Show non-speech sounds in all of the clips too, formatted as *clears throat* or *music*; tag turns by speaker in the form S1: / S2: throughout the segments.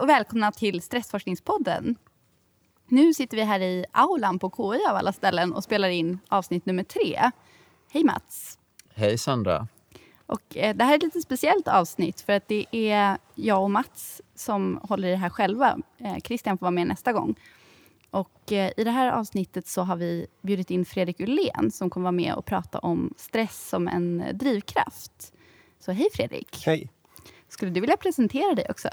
S1: och välkomna till Stressforskningspodden. Nu sitter vi här i aulan på KI av alla ställen och spelar in avsnitt nummer tre. Hej Mats!
S2: Hej Sandra!
S1: Och, eh, det här är ett lite speciellt avsnitt för att det är jag och Mats som håller i det här själva. Eh, Christian får vara med nästa gång. Och, eh, I det här avsnittet så har vi bjudit in Fredrik Ullén som kommer vara med och prata om stress som en drivkraft. Så hej Fredrik!
S3: Hej!
S1: Skulle du vilja presentera dig också?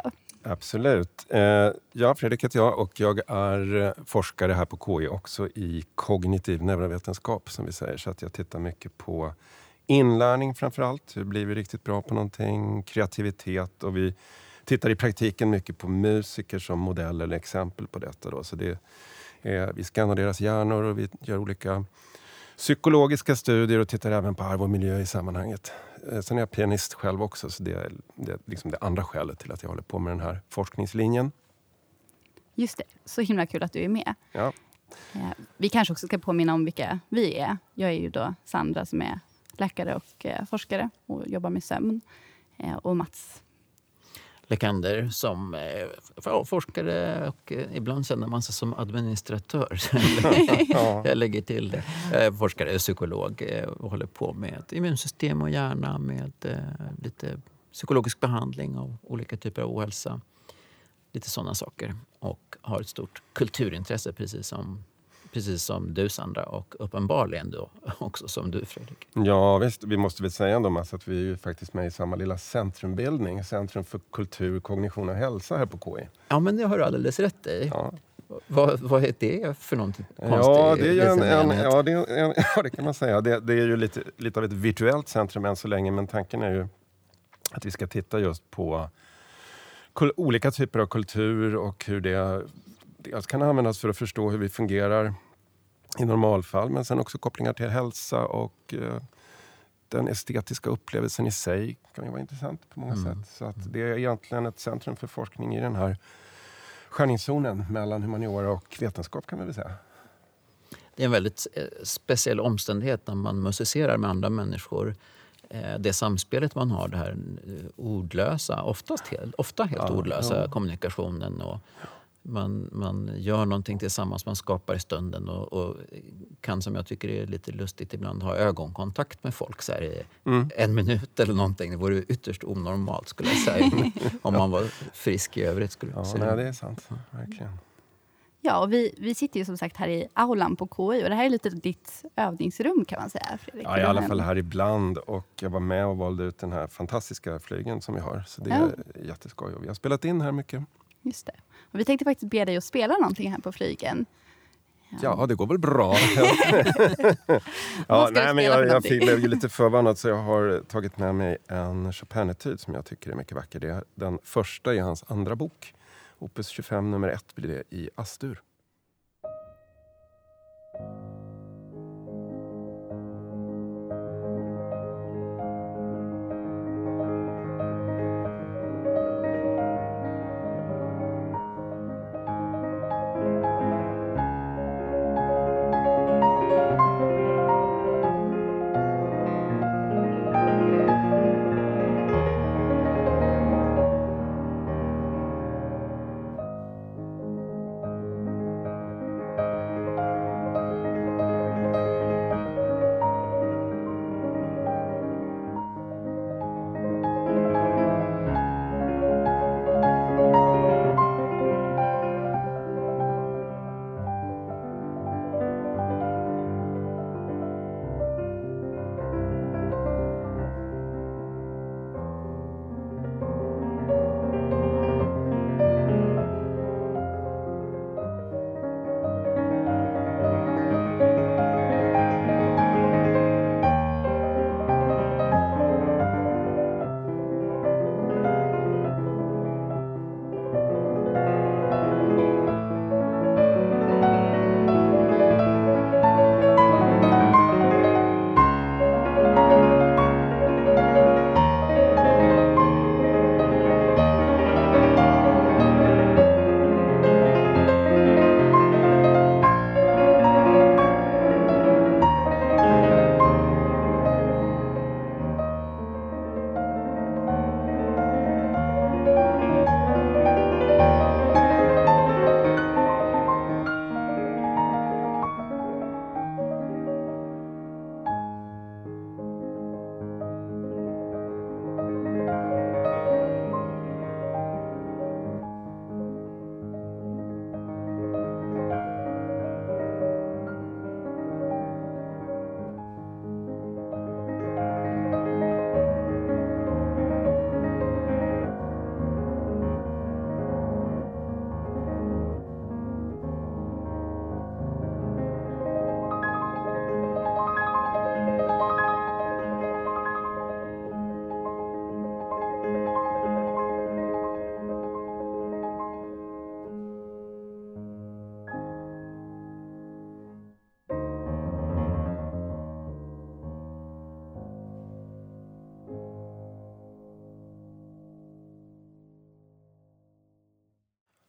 S3: Absolut. Eh, ja, Fredrik heter jag och jag är eh, forskare här på KI också i kognitiv neurovetenskap som vi säger. Så att jag tittar mycket på inlärning framför allt. Hur blir vi riktigt bra på någonting? Kreativitet och vi tittar i praktiken mycket på musiker som modell eller exempel på detta. Då. Så det är, vi skannar deras hjärnor och vi gör olika psykologiska studier och tittar även på arv och miljö i sammanhanget. Eh, sen är jag pianist själv också, så det är, det är liksom det andra skälet till att jag håller på med den här forskningslinjen.
S1: Just det, så himla kul att du är med.
S3: Ja.
S1: Eh, vi kanske också ska påminna om vilka vi är. Jag är ju då Sandra som är läkare och eh, forskare och jobbar med sömn. Och Mats
S2: Lekander som eh, forskare och eh, ibland känner man sig som administratör. *laughs* Jag lägger till det. Jag är forskare och psykolog eh, och håller på med immunsystem och hjärna med eh, lite psykologisk behandling av olika typer av ohälsa. Lite sådana saker. Och har ett stort kulturintresse precis som precis som du Sandra och uppenbarligen då *laughs* också som du Fredrik.
S3: Ja visst, vi måste väl säga ändå Mats, att vi är ju faktiskt med i samma lilla centrumbildning, Centrum för kultur, kognition och hälsa här på KI.
S2: Ja men det har du alldeles rätt i. Ja. Vad, vad är det för någonting konstigt?
S3: Ja, det, är en, en, ja, det, en, ja, det kan man säga. Det, det, är ju lite, lite av ett virtuellt centrum än så länge, men tanken är ju att vi ska titta just på olika typer av kultur och hur det dels kan användas för att förstå hur vi fungerar i normalfall, men sen också kopplingar till hälsa och eh, den estetiska upplevelsen i sig kan ju vara intressant på många mm. sätt. Så att det är egentligen ett centrum för forskning i den här skärningszonen mellan humaniora och vetenskap kan man väl säga.
S2: Det är en väldigt eh, speciell omständighet när man musicerar med andra människor. Eh, det samspelet man har, det här ordlösa, oftast helt, ofta helt ja, ordlösa ja. kommunikationen och man, man gör någonting tillsammans, man skapar i stunden och, och, kan, som jag tycker är lite lustigt ibland, ha ögonkontakt med folk så i mm. en minut eller någonting. Det vore ytterst onormalt skulle jag säga. *laughs* om man var frisk i övrigt. Skulle jag
S3: ja,
S2: säga.
S3: Nej, det är sant. Verkligen.
S1: Ja, och vi, vi sitter ju som sagt här i aulan på KI och det här är lite ditt övningsrum kan man säga. Fredrik.
S3: Ja, i alla fall här ibland. Och jag var med och valde ut den här fantastiska flygen som vi har. Så det är ja. jätteskoj. Och vi har spelat in här mycket.
S1: Just det. Vi tänkte faktiskt be dig att spela någonting här på flygen.
S3: Ja, ja det går väl bra. *laughs* ja, nej, men jag, jag blev ju lite förvarnad så jag har tagit med mig en Chopin-etyd som jag tycker är mycket vacker. Det är den första i hans andra bok. Opus 25 nummer 1 blir det i Astur.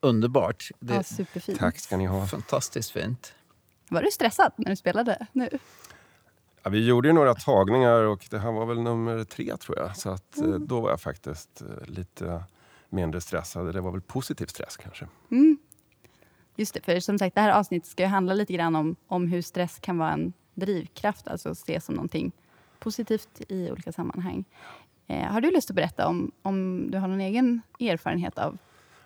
S2: Underbart. Det
S1: Ja,
S2: är
S1: superfint.
S3: Tack ska ni ha.
S2: fantastiskt fint.
S1: Var du stressad när du spelade nu?
S3: Ja, vi gjorde ju några tagningar och det här var väl nummer tre tror jag. Så att, eh, då var jag faktiskt eh, lite mindre stressad. Det var väl positiv stress kanske.
S1: Just det, för som sagt, det här avsnittet ska ju handla lite grann om, om hur stress kan vara en drivkraft, alltså ses som någonting positivt i olika sammanhang. Eh, har du lust att berätta om, om du har någon egen erfarenhet av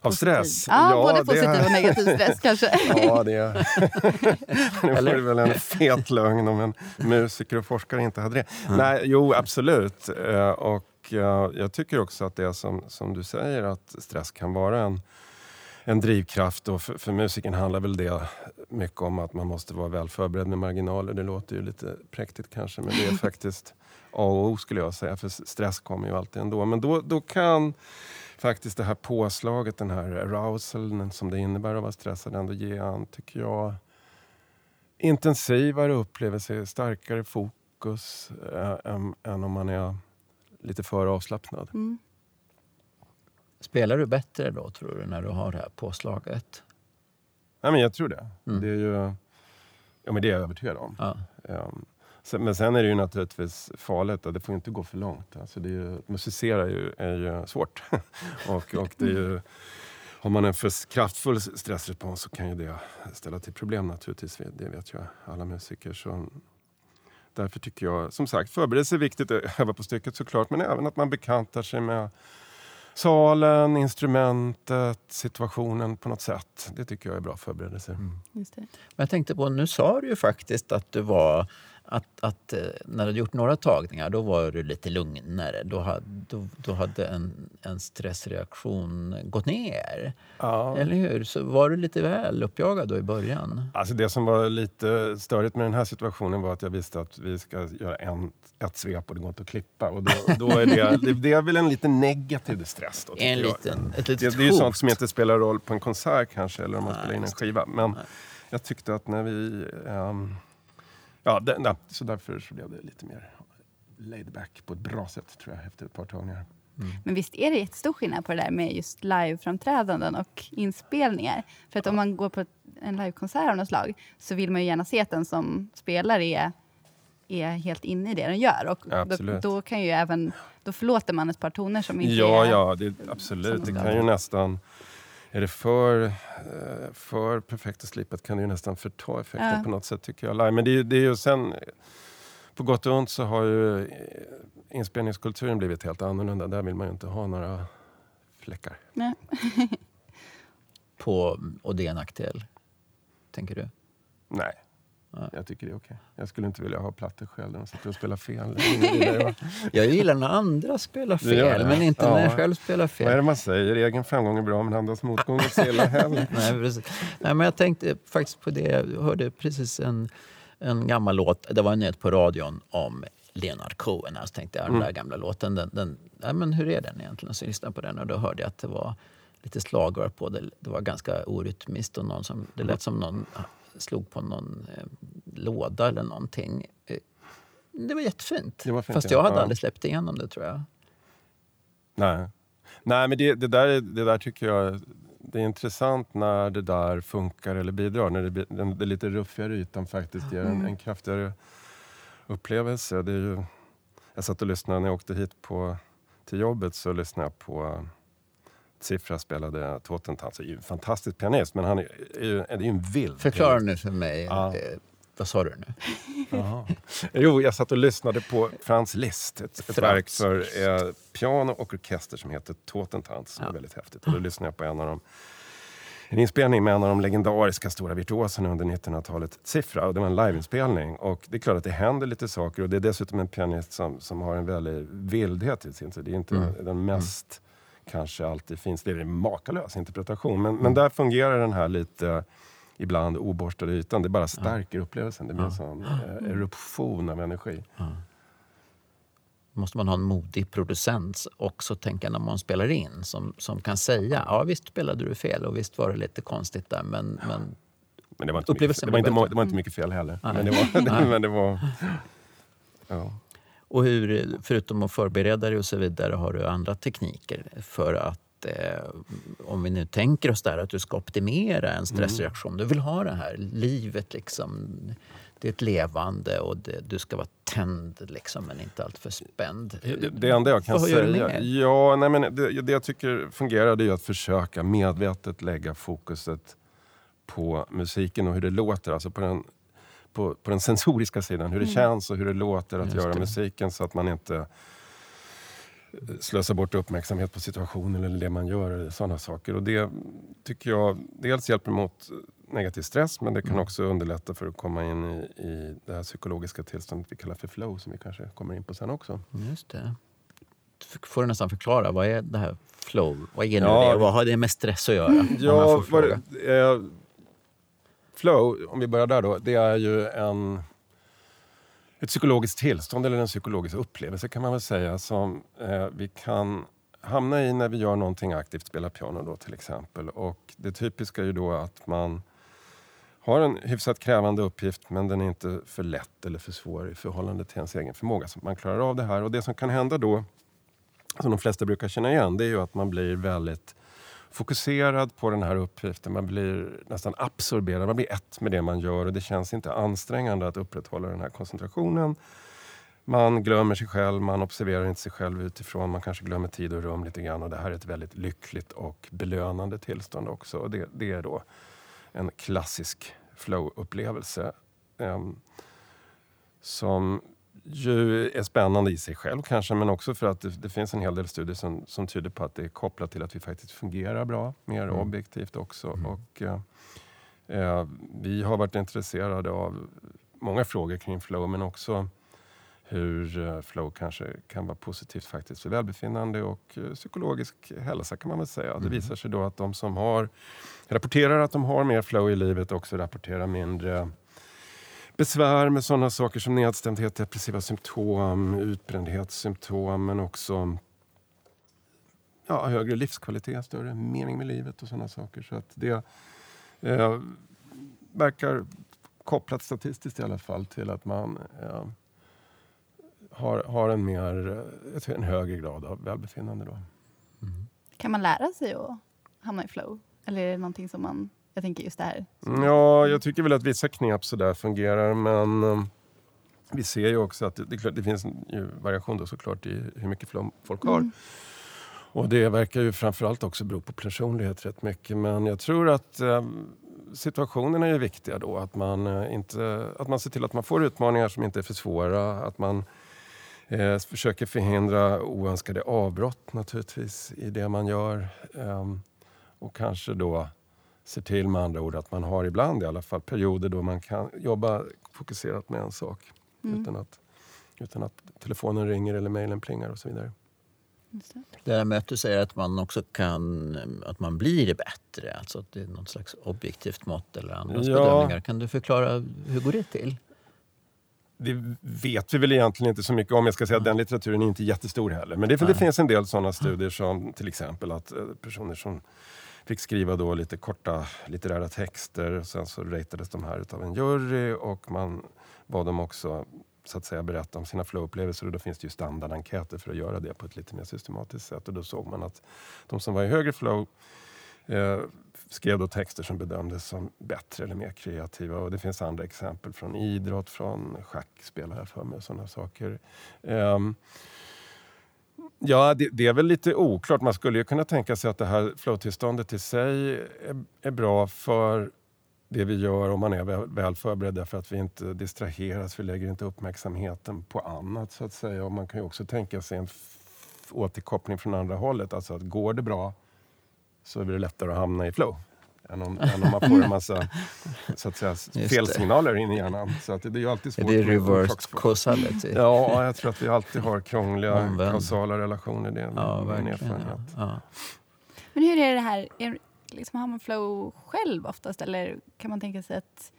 S3: Av stress?
S1: Ja, både
S3: det-
S1: positiv och negativ stress kanske. *laughs*
S3: Ja, det, *laughs* det var väl en fet lögn om en musiker och forskare inte hade det. Nej, jo, absolut. Eh, Och eh, jag tycker också att det är som, som du säger, att stress kan vara en, en drivkraft. Och för, för musiken handlar väl det mycket om att man måste vara väl förberedd med marginaler. Det låter ju lite präktigt kanske, men det är *laughs* faktiskt A och O skulle jag säga. För stress kommer ju alltid ändå. Men då, då kan faktiskt det här påslaget, den här arousaln som det innebär att vara stressad ändå ge en, tycker jag, intensivare upplevelse, starkare fokus äh, än, än om man är lite för avslappnad.
S1: Mm.
S2: Spelar du bättre då, tror du, när du har det här påslaget?
S3: Nej, men jag tror det.
S2: Mm.
S3: Det är ju... Ja, men det är jag övertygad om.
S2: Ja.
S3: Ehm, sen- men sen är det ju naturligtvis farligt det får inte gå för långt. Alltså det är ju, musicera är ju, är ju svårt. *laughs* och, och det är ju, har man en för kraftfull stressrespons så kan ju det ställa till problem naturligtvis. Det vet ju alla musiker. Så därför tycker jag, som sagt, förberedelse är viktigt. att Öva på stycket såklart, men även att man bekantar sig med salen, instrumentet, situationen på något sätt. Det tycker jag är bra förberedelser.
S1: Just det.
S2: Men jag tänkte på, nu sa du ju faktiskt att du var att, att eh, när du hade gjort några tagningar då var du lite lugnare. Då hade, då, då hade en, en stressreaktion gått ner.
S3: Ja.
S2: Eller hur? Så var du lite väl uppjagad då i början?
S3: Alltså det som var lite störigt med den här situationen var att jag visste att vi ska göra en, ett svep och det går inte att klippa. Och då, då är det, det, det är väl en lite negativ stress. Då,
S2: En liten, ett
S3: det,
S2: litet
S3: det är ju sånt som inte spelar roll på en konsert kanske, eller om man
S2: Nej,
S3: spelar in en
S2: det.
S3: skiva. Men
S2: Nej.
S3: jag tyckte att när vi... ehm, ja, det, nej, så därför så blev det lite mer laid back på ett bra sätt tror jag efter ett par tagningar.
S1: Men visst är det jättestor skillnad på det där med just liveframträdanden och inspelningar? För att om man går på en livekonsert av något slag så vill man ju gärna se att den som spelar är, är helt inne i det den gör. Och då,
S3: Absolut.
S1: då kan ju även, då förlåter man ett par toner som inte
S3: Ja,
S1: är...
S3: ja, det, absolut. Det kan ju nästan... Är det för, eh, för perfekt och slipat kan det ju nästan förta effekten
S1: Ja.
S3: på något sätt tycker jag. live. Men det, är ju- det är ju sen... På gott och ont så har ju eh, inspelningskulturen blivit helt annorlunda. Där vill man ju inte ha några fläckar.
S1: Nej. *laughs*
S2: På, och det är en nackdel, tänker du?
S3: Nej.
S2: Nej.
S3: Jag tycker det är okej. Jag skulle inte vilja ha plattor själv när de sitter och spelar fel. *laughs*
S2: Jag gillar när andra spelar fel, men inte när
S3: Ja.
S2: jag själv spelar fel.
S3: Vad är det man säger? Egen framgång är bra men andras motgång är så *laughs* illa heller.
S2: Nej, precis. Nej, men jag tänkte faktiskt på det. Jag hörde precis en, en gammal låt. Det var en nyhet på radion om Leonard Cohen. Så tänkte jag, den där gamla låten, den, den, nej, men hur är den egentligen? Så jag lyssnade på den och då hörde jag att det var lite slagord på det. Det var ganska orytmiskt och någon som, det lät som någon slog på någon eh, låda eller någonting. Eh, Det var jättefint.
S3: Det var fint,
S2: Fast
S3: ja.
S2: jag hade
S3: Ja.
S2: aldrig släppt igenom det tror jag.
S3: Nej, Nej men det, det, där, är- det där tycker jag det är intressant när det där funkar eller bidrar. När det, den, den lite ruffigare ytan faktiskt ger en, en kraftigare upplevelse. Det är ju, jag satt och lyssnade när jag åkte hit på, till jobbet så lyssnade jag på Siffra spelade Totentanz. Det är ju en fantastisk pianist men han är, är, ju, är ju en vild
S2: Förklara nu för mig.
S3: Ja.
S2: Eh, vad sa du nu?
S3: Jo, jag satt och lyssnade på Franz Liszt. Ett, ett verk för eh, piano och orkester som heter Totentanz.
S2: Ja.
S3: väldigt häftigt. Och då lyssnade jag på en av dem. En inspelning med en av de legendariska stora virtuoserna under 1900-talet, Siffra. Och det var en liveinspelning. Och det är klart att det händer lite saker. Och det är dessutom en pianist som, som har en väldig vildhet i sin. Så det är inte
S2: Mm.
S3: den mest kanske alltid finns. Det är en makalös interpretation. Men, men där fungerar den här lite ibland oborstade ytan. Det bara stärker upplevelsen. Det blir en sån eh, eruption av energi.
S2: måste man ha en modig producent också tänka när man spelar in som, som kan säga ja visst spelade du fel och visst var det lite konstigt där men, men
S3: Men det var inte, mycket, det var inte, det var inte mycket fel heller. *laughs* Men det var...
S2: Nej.
S3: men det var ja.
S2: Och hur, förutom att förbereda dig och så vidare har du andra tekniker för att eh, om vi nu tänker oss där att du ska optimera en stressreaktion. Mm. Du vill ha det här livet liksom. Det är ett levande och det, du ska vara tänd liksom, men inte alltför spänd.
S3: Det, det enda jag kan säga... Ja, nej, men det, det jag tycker fungerar det är att försöka medvetet lägga fokuset på musiken och hur det låter. Alltså på den, på, på den *laughs* sensoriska sidan. Hur det mm. känns och hur det låter att Just göra det. musiken så att man inte slösa bort uppmärksamhet på situationen eller det man gör. Eller sådana saker. Och det tycker jag dels hjälper mot negativ stress men det kan mm. också underlätta för att komma in i, i det här psykologiska tillståndet vi kallar för flow som vi kanske kommer in på sen också.
S2: Just det. Får du nästan förklara, vad är det här flow? Vad är ja, det? Vad har det med stress att göra?
S3: Ja, vad, eh, flow, om vi börjar där då, det är ju en ett psykologiskt tillstånd eller en psykologisk upplevelse kan man väl säga som eh, vi kan hamna i när vi gör någonting aktivt, spelar piano då till exempel. Och det typiska är ju då att man har en hyfsat krävande uppgift men den är inte för lätt eller för svår i förhållande till ens egen förmåga. Så man klarar av det här och det som kan hända då, som de flesta brukar känna igen, det är ju att man blir väldigt fokuserad på den här uppgiften. Man blir nästan absorberad, man blir ett med det man gör och det känns inte ansträngande att upprätthålla den här koncentrationen. Man glömmer sig själv, man observerar inte sig själv utifrån, man kanske glömmer tid och rum lite grann och det här är ett väldigt lyckligt och belönande tillstånd också. Och det, det är då en klassisk flow-upplevelse. Um, som ju är spännande i sig själv kanske, men också för att det, det, finns en hel del studier som, som tyder på att det är kopplat till att vi faktiskt fungerar bra, mer mm. objektivt också. Mm. Och, eh, eh, vi har varit intresserade av många frågor kring flow, men också hur eh, flow kanske kan vara positivt faktiskt för välbefinnande och eh, psykologisk hälsa kan man väl säga. Mm. Det visar sig då att de som har, rapporterar att de har mer flow i livet också rapporterar mindre besvär med sådana saker som nedstämdhet, depressiva symptom, utbrändhetssymptom men också ja, högre livskvalitet, större mening med livet och sådana saker. Så att det eh, verkar kopplat statistiskt i alla fall till att man eh, har, har en, mer, en högre grad av välbefinnande. Då.
S1: Mm. Kan man lära sig att hamna i flow? Eller är det någonting som man jag tänker just det här.
S3: Ja, jag tycker väl att vissa knep sådär fungerar men um, vi ser ju också att det, det, det finns en variation då såklart i hur mycket folk har. Mm. Och det verkar ju framförallt också bero på personlighet rätt mycket. Men jag tror att eh, situationerna är viktiga då. Att man, eh, inte, att man ser till att man får utmaningar som inte är för svåra. Att man eh, försöker förhindra oönskade avbrott naturligtvis i det man gör. Eh, och kanske då ser till med andra ord att man har ibland i alla fall perioder då man kan jobba fokuserat med en sak mm. utan, att, utan att telefonen ringer eller mejlen plingar och så vidare.
S2: Det här med att du säger att man också kan, att man blir bättre, alltså att det är något slags objektivt mått eller andras ja. bedömningar. Kan du förklara, hur går det till?
S3: Det vet vi väl egentligen inte så mycket om. Jag ska säga att den litteraturen är inte jättestor heller. Men det, det finns en del sådana studier som till exempel att eh, personer som fick skriva då lite korta litterära texter. Sen så ratades de här av en jury och man bad dem också så att säga berätta om sina flow-upplevelser och då finns det ju standardenkäter för att göra det på ett lite mer systematiskt sätt. Och då såg man att de som var i högre flow eh, skrev då texter som bedömdes som bättre eller mer kreativa. Och det finns andra exempel från idrott, från schackspel har jag för mig och sådana saker. Um, Ja, det, det, är väl lite oklart. Man skulle ju kunna tänka sig att det här flowtillståndet i sig är, är, bra för det vi gör om man är väl, väl förberedd därför att vi inte distraheras, vi lägger inte uppmärksamheten på annat så att säga. Och man kan ju också tänka sig en återkoppling från andra hållet. Alltså att går det bra så är det lättare att hamna i flow än om, än om man får en massa *laughs* så att säga, felsignaler in i hjärnan. Så att det, det är alltid svårt.
S2: Är det reversed causality?
S3: Ja, jag tror att vi alltid har krångliga Omvänd. kausala relationer. Det är
S2: ja, verkligen. Ja.
S1: Men hur är det här? Är, liksom, har man flow själv oftast eller kan man tänka sig att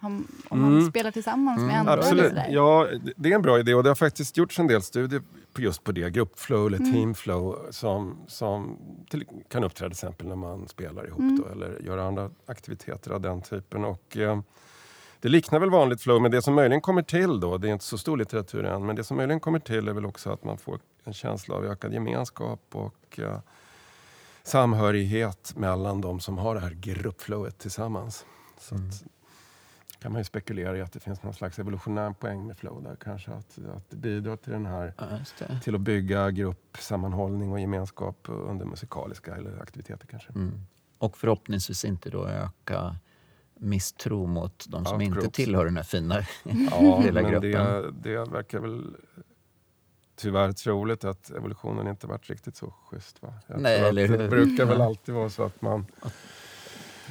S1: om man mm. spelar tillsammans med andra?
S3: Absolut. Ja, det är en bra idé och det har faktiskt gjorts en del studier just på det, gruppflow eller mm. teamflow som, som till, kan uppträda till exempel när man spelar ihop mm. då, eller gör andra aktiviteter av den typen. Och, eh, det liknar väl vanligt flow, men det som möjligen kommer till då, det är inte så stor litteratur än, men det som möjligen kommer till är väl också att man får en känsla av ökad gemenskap och eh, samhörighet mellan de som har det här gruppflowet tillsammans. Så
S2: Mm.
S3: att, kan man ju spekulera i att det finns någon slags evolutionär poäng med flow där kanske. Att, att det bidrar till den här
S2: Ja,
S3: till att bygga gruppsammanhållning och gemenskap under musikaliska eller aktiviteter kanske.
S2: Mm. Och förhoppningsvis inte då öka misstro mot de som
S3: Ja,
S2: inte
S3: crooks.
S2: tillhör den här fina
S3: Ja, *laughs*
S2: lilla
S3: men
S2: gruppen.
S3: det, det verkar väl tyvärr troligt att evolutionen inte varit riktigt så schysst. Va?
S2: Nej,
S3: det brukar väl alltid vara så att man...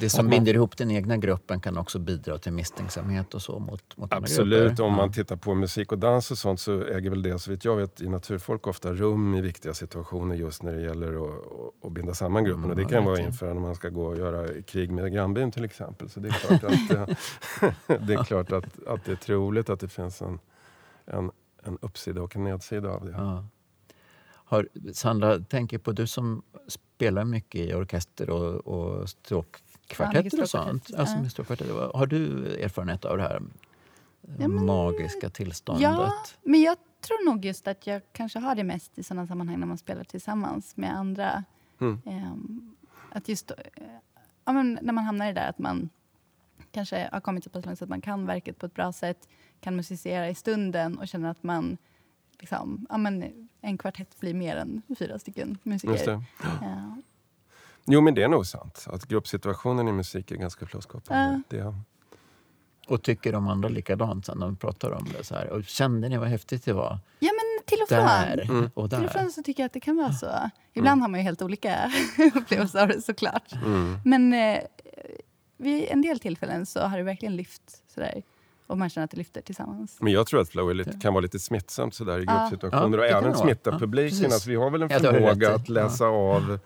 S2: Det som
S3: man-
S2: binder ihop den egna gruppen kan också bidra till misstänksamhet och så mot, mot
S3: Absolut, om man tittar på musik och dans och sånt så äger väl det så vitt jag vet i naturfolk ofta rum i viktiga situationer just när det gäller att, att, binda samman gruppen.
S2: Mm,
S3: och det kan vara inför när man ska gå och göra krig med grannbyn till exempel. Så det är klart att, *laughs* eh, *laughs* det, är, klart att, att det är troligt att det finns en, en, en uppsida och en nedsida av det.
S2: Ja. Har, Sandra, tänker på du som spelar mycket i orkester och, och stråkkvartetter och sånt. Alltså
S1: ja.
S2: med stråkkvartetter. Har du erfarenhet av det här
S1: Ja, men-
S2: magiska tillståndet?
S1: Ja, men jag tror nog just att jag kanske har det mest i sådana sammanhang när man spelar tillsammans med andra.
S3: Mm.
S1: Ehm, att just eh, ja, men när man hamnar i det där att man kanske har kommit så pass långt så att man kan verket på ett bra sätt, kan musicera i stunden och känner att man liksom, ja, men en kvartett blir mer än fyra stycken musiker.
S3: Just det.
S1: Ja.
S3: Jo men det är nog sant. Att gruppsituationen i musik är ganska flowskapande. Det,
S2: Och tycker de andra likadant sen de pratar om det? Så här. Och kände ni vad häftigt det var?
S1: ja, men till och
S2: Där
S1: från.
S3: Mm.
S2: och
S1: Till och från så tycker jag att det kan vara så. Ibland har man ju helt olika *laughs* upplevelser av det såklart.
S3: mm.
S1: Men eh, vid en del tillfällen så har det verkligen lyft sådär. Och man känner att det lyfter tillsammans.
S3: Men jag tror att flow är lite, kan vara lite smittsamt sådär i
S1: Ja.
S3: gruppsituationer
S2: Ja,
S3: och även
S2: vara.
S3: smitta
S2: Ja,
S3: publiken.
S2: precis.
S3: Alltså, vi har väl en
S2: Ja,
S3: förmåga att läsa av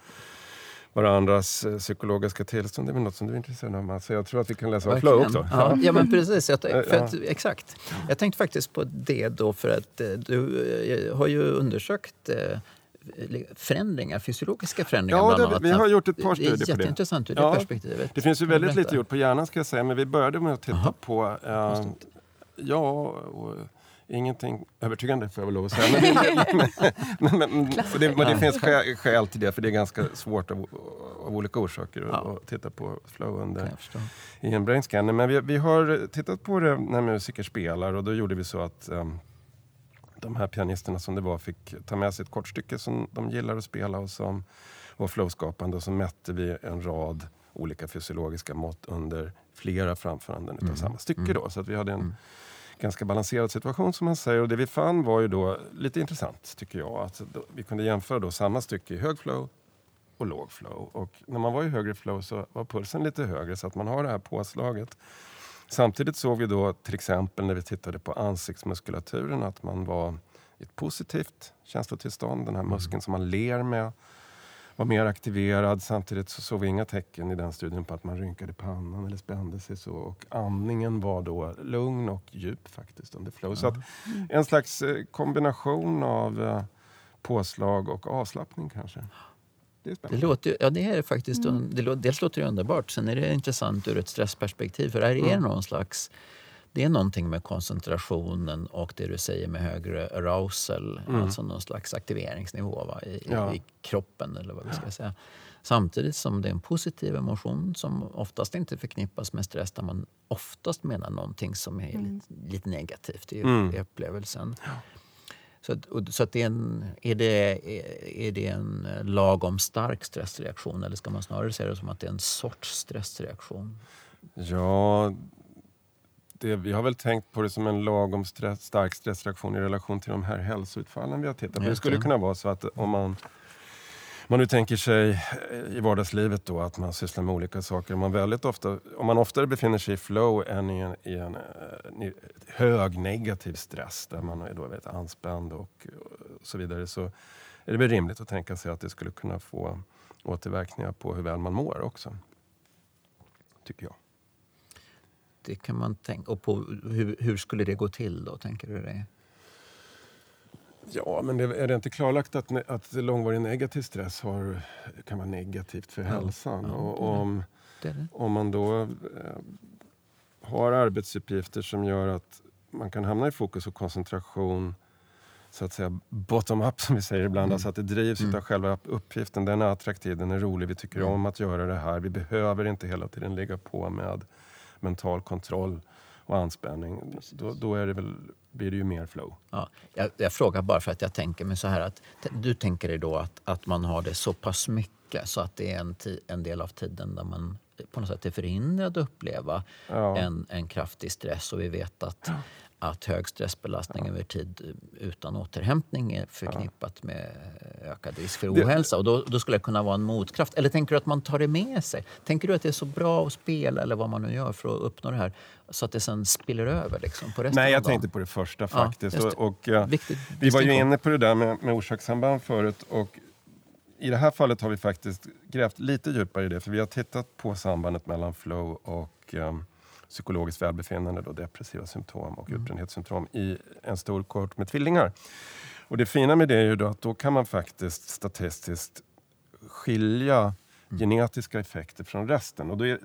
S3: varandras eh, psykologiska tillstånd. Det är väl något som du är intresserad av Mats? Jag tror att vi kan läsa av flow också.
S2: Ja, ja men *laughs* precis. Jag,
S3: Ja.
S2: för att, exakt. Jag tänkte faktiskt på det då för att eh, du eh, har ju undersökt eh, förändringar, fysiologiska förändringar
S3: Ja,
S2: bland
S3: det,
S2: annat.
S3: vi har gjort ett par
S2: Det
S3: studier
S2: är
S3: på det.
S2: jätteintressant ur det
S3: Ja,
S2: perspektivet.
S3: Det finns ju väldigt
S2: berätta?
S3: lite gjort på hjärnan ska jag säga, men vi började med att titta
S2: Jaha.
S3: på eh, Ja, och ingenting övertygande får jag väl lov att säga. Men, det, *laughs* men, men, det, men det finns skäl, skäl till det, för det är ganska svårt av, av olika orsaker
S2: Ja.
S3: att, titta på flow under i en brainscanner. Men vi, vi har tittat på det när musiker spelar och då gjorde vi så att um, de här pianisterna som det var fick ta med sig ett kortstycke som de gillar att spela och som var flowskapande och så mätte vi en rad olika fysiologiska mått under flera framföranden utav
S2: Mm.
S3: samma stycke.
S2: Mm.
S3: Då. Så att vi hade en
S2: Mm.
S3: ganska balanserad situation som man säger. Och det vi fann var ju då lite intressant tycker jag. Att då, vi kunde jämföra då samma stycke i hög flow och låg flow. Och när man var i högre flow så var pulsen lite högre så att man har det här påslaget. Samtidigt såg vi då till exempel när vi tittade på ansiktsmuskulaturen att man var i ett positivt känslotillstånd. Den här muskeln som man ler med var mer aktiverad. Samtidigt så såg vi inga tecken i den studien på att man rynkade pannan eller spände sig så. Och andningen var då lugn och djup faktiskt under flow. Så att en slags eh, kombination av eh, påslag och avslappning kanske. Det är
S2: Det låter, ja, det är faktiskt,
S1: Mm.
S2: det låter, dels låter det underbart, sen är det intressant ur ett stressperspektiv. För här är
S3: Mm.
S2: någon slags... Det är någonting med koncentrationen och det du säger med högre arousal,
S3: Mm.
S2: alltså någon slags aktiveringsnivå va, i,
S3: Ja.
S2: i kroppen. eller vad vi ska säga. Samtidigt som det är en positiv emotion som oftast inte förknippas med stress där man oftast menar någonting som är
S1: Mm.
S2: lite, lite negativt i,
S3: Mm.
S2: i upplevelsen. Så, att, så att det är, en, är, det, är, det en lagom stark stressreaktion eller ska man snarare se det som att det är en sorts stressreaktion?
S3: Ja, det, vi har väl tänkt på det som en lagom stress, stark stressreaktion i relation till de här hälsoutfallen vi har tittat på. Det skulle kunna vara så att om man man nu tänker sig eh, i vardagslivet då att man sysslar med olika saker. Om man, väldigt ofta, om man oftare befinner sig i flow än i en, i en eh, i hög negativ stress där man är då väldigt anspänd och, och så vidare så är det väl rimligt att tänka sig att det skulle kunna få återverkningar på hur väl man mår också. Tycker jag.
S2: Det kan man tänka. Och på, hur, hur skulle det gå till då, tänker du dig?
S3: Ja, men det, är det inte klarlagt att, ne- att långvarig negativ stress har, kan vara negativt för
S2: Ja,
S3: hälsan?
S2: ja,
S3: och
S2: det.
S3: om, om man då eh, har arbetsuppgifter som gör att man kan hamna i fokus och koncentration så att säga bottom-up som vi säger ibland.
S2: Mm.
S3: Alltså att det drivs
S2: Mm.
S3: av själva uppgiften. Den är attraktiv, den är rolig, vi tycker
S2: Mm.
S3: om att göra det här. Vi behöver inte hela tiden ligga på med mental kontroll och anspänning. Då, då är det väl, blir det ju mer flow.
S2: Ja, jag, jag frågar bara för att jag tänker mig så här att du tänker dig då att, att man har det så pass mycket så att det är en, ti- en del av tiden där man på något sätt är förhindrad att uppleva
S3: Ja.
S2: en, en kraftig stress och vi vet att, att hög stressbelastning över tid utan återhämtning är förknippat med ökad risk för ohälsa. Och då, då skulle det kunna vara en motkraft. Eller tänker du att man tar det med sig? Tänker du att det är så bra att spela eller vad man nu gör för att uppnå det här så att det sen spiller över liksom, på resten
S3: Nej,
S2: av
S3: jag
S2: dagen?
S3: tänkte på det första faktiskt. och, och, vi var ju inne på det där med, med orsakssamband förut. Och I det här fallet har vi faktiskt grävt lite djupare i det. För vi har tittat på sambandet mellan flow och um, psykologiskt välbefinnande, då, depressiva symptom och utbrändhetssymptom i en stor kort med tvillingar. Och det fina med det är ju då att då kan man faktiskt statistiskt skilja genetiska effekter från resten. Och då är,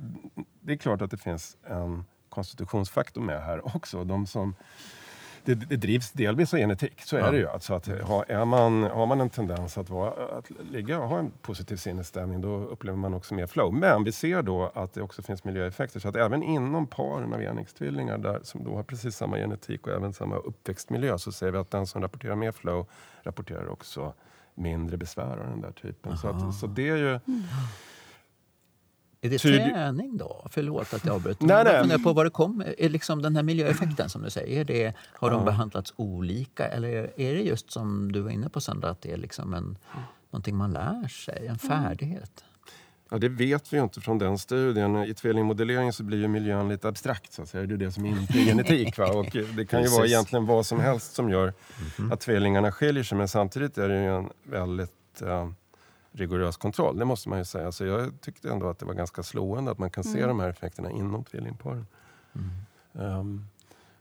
S3: det är klart att det finns en konstitutionsfaktor med här också. De som, det, det drivs delvis av genetik, så är
S2: Ja.
S3: det ju. Alltså att ha, är man, har man en tendens att, vara, att ligga och ha en positiv sinnesstämning då upplever man också mer flow. Men vi ser då att det också finns miljöeffekter. Så att även inom paren av enäggstvillingar där, som då har precis samma genetik och även samma uppväxtmiljö så ser vi att den som rapporterar mer flow rapporterar också mindre besvär av den där typen. Så, att, så det är ju...
S2: Är det
S3: Tydlig-
S2: träning då? Förlåt att jag avbryter.
S3: Nej, nej.
S2: Jag funderar på vad det kommer. Är liksom den här miljöeffekten som du säger, det, har de
S3: Ja.
S2: behandlats olika? Eller är det just som du var inne på Sandra, att det är liksom en, någonting man lär sig, en färdighet?
S3: Ja, det vet vi ju inte från den studien. I tvillingmodellering så blir ju miljön lite abstrakt. Så att säga. Det är det som inte är *laughs* genetik. Va? Och det kan ju vara egentligen vad som helst som gör att tvillingarna skiljer sig. Men samtidigt är det ju en väldigt eh, rigorös kontroll. Det måste man ju säga. Så jag tyckte ändå att det var ganska slående att man kan se de här effekterna inom tvillingparen. Um,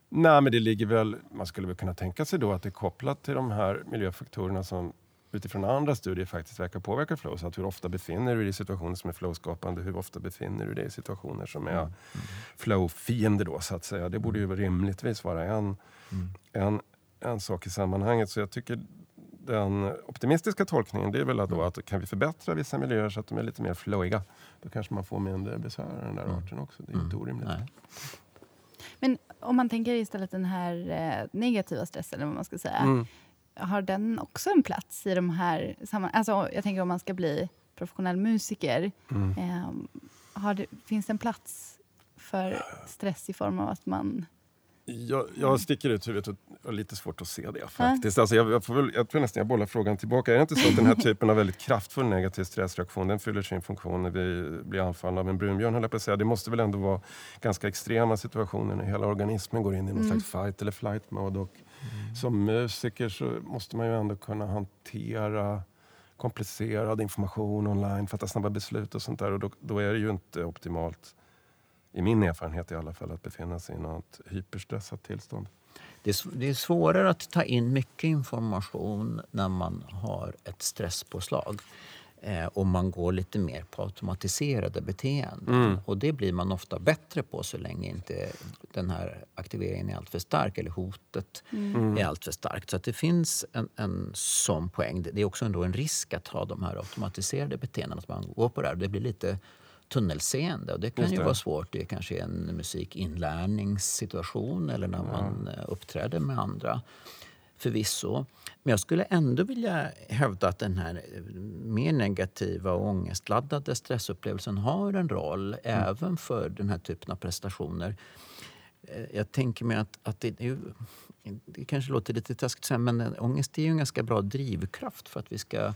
S3: nej, men det ligger väl... Man skulle väl kunna tänka sig då att det är kopplat till de här miljöfaktorerna som utifrån andra studier faktiskt verkar påverka flow. Så att hur ofta befinner du dig i situationer som är flowskapande? Hur ofta befinner du dig i situationer som är flow-fiender då så att säga? Det borde ju rimligtvis vara en, en, en sak i sammanhanget. Så jag tycker den optimistiska tolkningen det är väl att, då att kan vi förbättra vissa miljöer så att de är lite mer flowiga då kanske man får mindre besvär av den där arten också. Det är inte orimligt.
S2: Nej.
S1: Men om man tänker istället den här eh, negativa stressen, eller vad man ska säga.
S3: Mm.
S1: Har den också en plats i de här samman... Alltså, jag tänker om man ska bli professionell musiker.
S3: Mm.
S1: Eh, har det, finns det en plats för stress i form av att man...
S3: Jag, jag sticker ut huvudet och har lite svårt att se det faktiskt. Alltså jag, jag, får väl, jag tror nästan jag bollar frågan tillbaka. Är det inte så att den här typen av väldigt kraftfull negativ stressreaktion den fyller sin funktion när vi blir anfallna av en brunbjörn? höll jag på att säga. Det måste väl ändå vara ganska extrema situationer när hela organismen går in i någon slags fight eller flight mode. Och Som musiker så måste man ju ändå kunna hantera komplicerad information online, fatta snabba beslut och sånt där. Och då, då är det ju inte optimalt i min erfarenhet i alla fall, att befinna sig i något hyperstressat tillstånd.
S2: Det är, svårare att ta in mycket information när man har ett stresspåslag. Eh, och man går lite mer på automatiserade beteenden.
S3: Mm.
S2: Och det blir man ofta bättre på så länge inte den här aktiveringen är alltför stark eller hotet
S3: Mm.
S2: är alltför starkt. Så att det finns en, en sån poäng. Det det är också ändå en risk att ha de här automatiserade beteendena. Att man går på det här. Det blir lite tunnelseende och det kan ju vara svårt i kanske en musikinlärningssituation eller när man uppträder med andra. Förvisso. Men jag skulle ändå vilja hävda att den här eh, mer negativa och ångestladdade stressupplevelsen har en roll även för den här typen av prestationer. Eh, Jag tänker mig att, att det, är ju, det kanske låter lite taskigt men ångest är ju en ganska bra drivkraft för att vi ska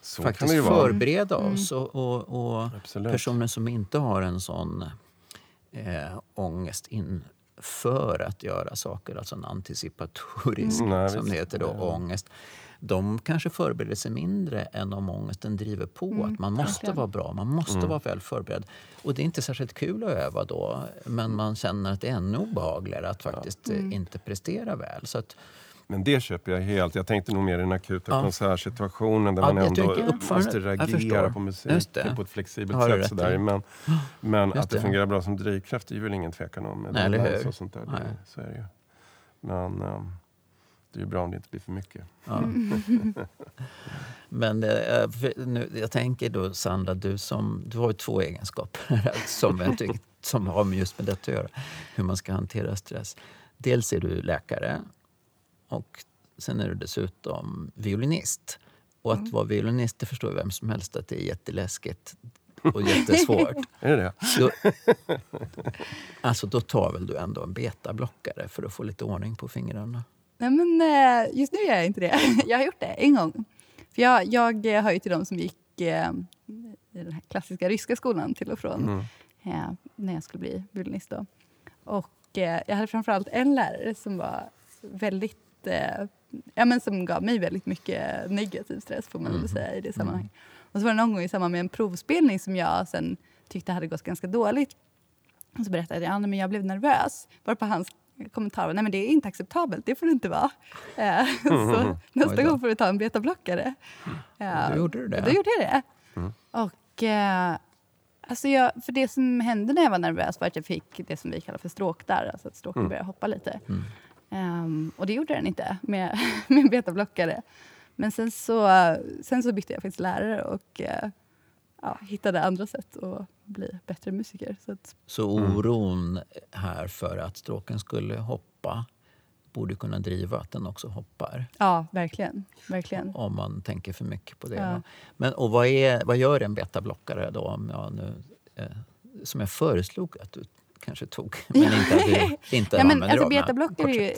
S3: Så kan
S2: faktiskt
S3: det ju vara.
S2: förbereda oss. Och, och, och personer som inte har en sån eh, ångest inför att göra saker, alltså en anticipatorisk,
S3: Mm. Nej,
S2: som
S3: visst.
S2: det heter då,
S3: Ja.
S2: ångest. De kanske förbereder sig mindre än om ångesten driver på.
S1: Mm,
S2: att man måste
S1: verkligen.
S2: vara bra, man måste
S3: Mm.
S2: vara väl förberedd. Och det är inte särskilt kul att öva då, men man känner att det är ännu obehagligare att faktiskt eh,
S1: Mm.
S2: inte prestera väl. Så att,
S3: Men det köper jag helt. Jag tänkte nog mer i den akuta
S2: Ja.
S3: konsertsituationen där
S2: Ja,
S3: man ändå måste reagera på musiken
S2: det.
S3: på ett flexibelt sätt. Sådär. Men, men att det,
S2: det.
S3: fungerar bra som drivkraft är ju väl ingen tvekan om. med
S2: Nej, eller hur?
S3: Och sånt där. Det,
S2: Nej.
S3: så är det ju. Men, ehm, Det är bra om det inte blir för mycket.
S2: Ja. *laughs* Men eh, nu, jag tänker då, Sandra, du, som, du har ju två egenskaper *laughs* som, jag tycker, som har just med detta att göra. Hur man ska hantera stress. Dels är du läkare och sen är du dessutom violinist. Och att mm. vara violinist, det förstår vem som helst att det är jätteläskigt och jättesvårt. *laughs*
S3: är det det?
S2: Då, alltså, då tar väl du ändå en betablockare för att få lite ordning på fingrarna?
S1: Nej, men eh, just nu gör jag inte det. *laughs* Jag har gjort det en gång. För jag, jag hör ju till de som gick eh, i den här klassiska ryska skolan till och från mm. eh, när jag skulle bli violinist. Då. Och eh, jag hade framförallt en lärare som var väldigt eh, ja, men som gav mig väldigt mycket negativ stress får man mm. säga i det sammanhanget. Mm. Och så var det någon gång i samband med en provspelning som jag sen tyckte hade gått ganska dåligt. Och så berättade jag att ja, jag blev nervös. Varpå hans kommentar var nej men det är inte acceptabelt, det får det inte vara. Eh, *laughs* så nästa gång får du ta en betablockare.
S2: Eh, då gjorde du det?
S1: Då gjorde jag det. Mm. Och, eh, alltså jag, för det som hände när jag var nervös var att jag fick det som vi kallar för stråkdarr, alltså att stråken mm. började hoppa lite. Mm. Um, och det gjorde den inte med, *laughs* med betablockare. Men sen så, sen så bytte jag faktiskt lärare och uh, ja, hittade andra sätt att bli bättre musiker. Så, att,
S2: så oron här för att stråken skulle hoppa borde kunna driva att den också hoppar?
S1: Ja, verkligen. verkligen.
S2: Om man tänker för mycket på det. Ja. Men, och vad, är, vad gör en betablockare då? Om jag nu, eh, som jag föreslog att du kanske tog, *laughs* men inte, att inte ja, men,
S1: alltså, Betablocker är ju,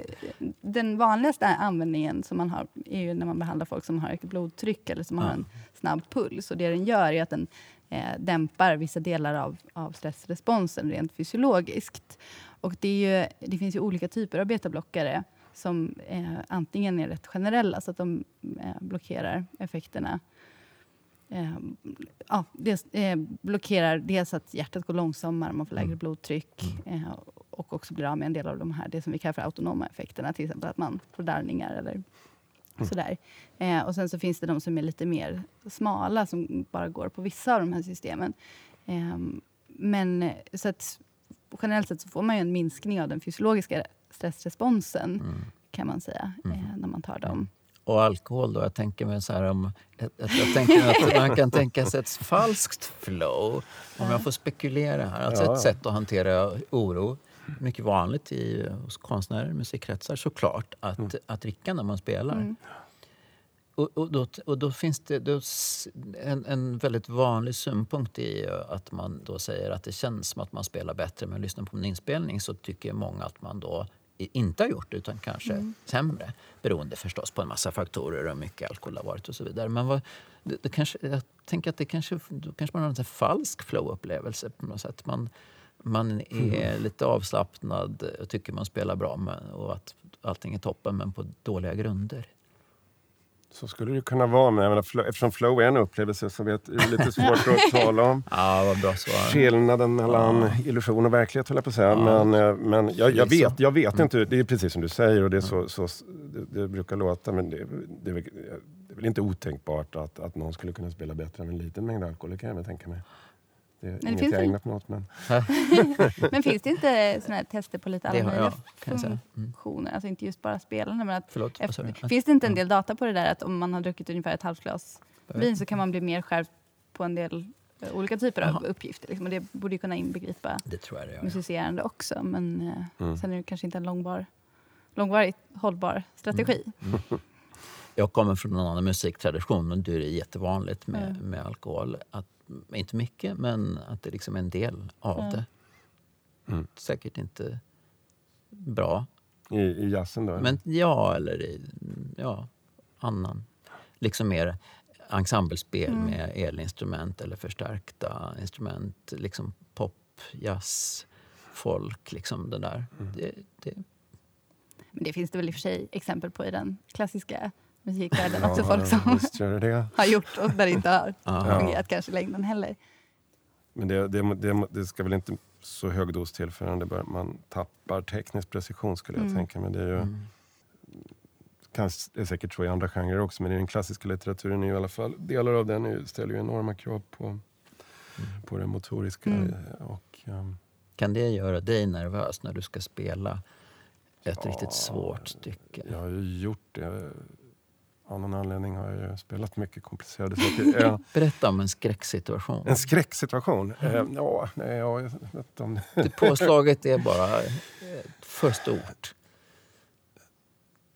S1: den vanligaste användningen som man har är ju när man behandlar folk som har högt blodtryck eller som ja. har en snabb puls. Och det den gör är att den eh, dämpar vissa delar av, av stressresponsen rent fysiologiskt. Och det, är ju, det finns ju olika typer av betablockare som eh, antingen är rätt generella, så att de eh, blockerar effekterna eh, ja, det eh, blockerar dels att hjärtat går långsammare, man får lägre mm. blodtryck mm. eh, och också blir av med en del av de här, det som vi kallar för autonoma effekterna. Till exempel att man får darrningar eller mm. sådär. Eh, och sen så finns det de som är lite mer smala, som bara går på vissa av de här systemen. Ehm, men så att, generellt sett så får man en minskning av den fysiologiska stressresponsen, mm. kan man säga, mm. Eh, när man tar dem
S2: och alkohol då? Jag tänker mig så här om... Jag, jag tänker att man kan tänka sig ett falskt flow. Om jag får spekulera här. Alltså ja. ett sätt att hantera oro. Mycket vanligt i, hos konstnärer, musikkretsar såklart, att, mm. att dricka när man spelar. Mm. Och, och, då, och då finns det då en, en väldigt vanlig synpunkt i att man då säger att det känns som att man spelar bättre. Men lyssnar på en inspelning så tycker många att man då inte har gjort utan kanske mm. sämre. Beroende förstås på en massa faktorer och mycket alkohol har varit och så vidare. Men vad, det, det kanske, jag tänker att det kanske, då kanske man har en falsk flow-upplevelse på något sätt. Man, man är mm. lite avslappnad och tycker man spelar bra med, och att allting är toppen men på dåliga grunder.
S3: Så skulle det kunna vara, men menar, eftersom flow är en upplevelse så vet, är det lite *laughs* svårt att tala om
S2: ja, vad bra svar.
S3: skillnaden mellan ja. illusion och verklighet, höll jag på att säga. Ja. Men, eh, men jag, jag vet, jag vet mm. inte. Det är precis som du säger och det, är så, så det, det, brukar låta. Men det, det, det, är väl inte otänkbart att, att någon skulle kunna spela bättre än en liten mängd alkohol, det kan jag väl tänka mig. Det är men inget jag ägnat mig åt. Men... *laughs*
S1: men finns det inte såna tester på lite alla möjliga mm. funktioner? Alltså inte just bara spelande. Men att
S2: Förlåt,
S1: efter, finns det inte en del data på det där att om man har druckit ungefär ett halvt glas vin så kan man bli mer skärpt på en del uh, olika typer Aha. av uppgifter. Liksom. Och det borde ju kunna inbegripa
S2: det tror jag det gör,
S1: musicerande också. Men uh, mm. sen är det kanske inte en långvar, långvarigt hållbar strategi. Mm. Mm.
S2: Jag kommer från en annan musiktradition och det är jättevanligt med, med alkohol. Att inte mycket, men att det liksom är en del av mm. det. Mm. Säkert inte bra.
S3: I, i jazzen då?
S2: Men, ja, eller i ja, annan. Liksom mer ensemblespel mm. med elinstrument eller förstärkta instrument. Liksom pop, jazz, folk. Liksom det där. Mm. Det, det.
S1: Men det finns det väl i och för sig exempel på i den klassiska musikvärlden också. folk som *laughs* har gjort och där det inte har fungerat kanske längden heller.
S3: Men det, det, det, det, ska väl inte så hög dos till förrän det bör, man tappar teknisk precision skulle jag mm. tänka. Men det är ju, mm. kan, det är säkert så i andra genrer också, men i den klassiska litteraturen är ju i alla fall delar av den är, ställer ju enorma krav på, mm. på det motoriska. Mm. Och, um,
S2: kan det göra dig nervös när du ska spela ett ja, riktigt svårt stycke?
S3: Jag har ju gjort det. Av någon anledning har jag spelat mycket komplicerade saker. *laughs*
S2: Berätta om en skräcksituation.
S3: En skräcksituation? Mm. Ja, nej, jag vet om
S2: det. *laughs* Påslaget är bara för stort.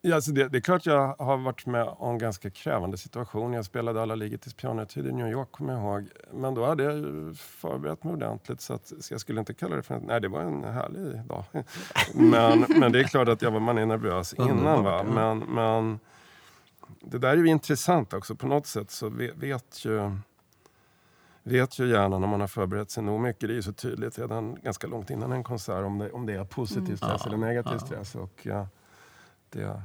S3: Ja, alltså det, det, är klart jag har varit med om en ganska krävande situation. Jag spelade alla Ligetis pianotid i New York, kommer jag ihåg. Men då hade jag förberett mig ordentligt. Så, att, så jag skulle inte kalla det för... Nej, det var en härlig dag. *laughs* men, men det är klart att jag var, man är nervös innan. Va? Men, men det där är ju intressant också. På något sätt så vet ju vet ju gärna när man har förberett sig nog mycket. Det är ju så tydligt redan ganska långt innan en konsert om det, om det är positiv stress mm. eller negativ ja. stress. Och, ja, det,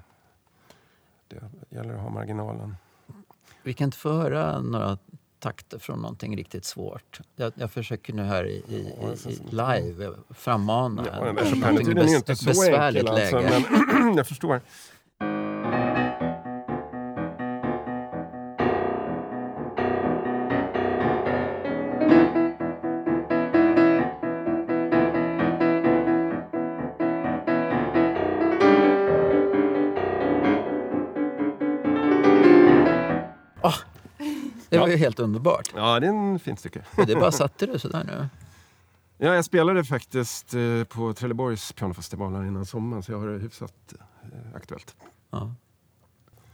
S3: det gäller att ha marginalen.
S2: Vi kan inte få höra några takter från någonting riktigt svårt. Jag, jag försöker nu här i, i, i, i live frammana ja,
S3: någonting bes, är inte så besvärligt enkel, alltså, läge. Men *clears throat* jag förstår.
S2: Var ju helt underbart.
S3: Ja, det är en fint stycke.
S2: det bara satte du sådär nu?
S3: Ja, jag spelade faktiskt eh, på Trelleborgs pianofestival innan sommaren så jag har det hyfsat eh, aktuellt. Ja.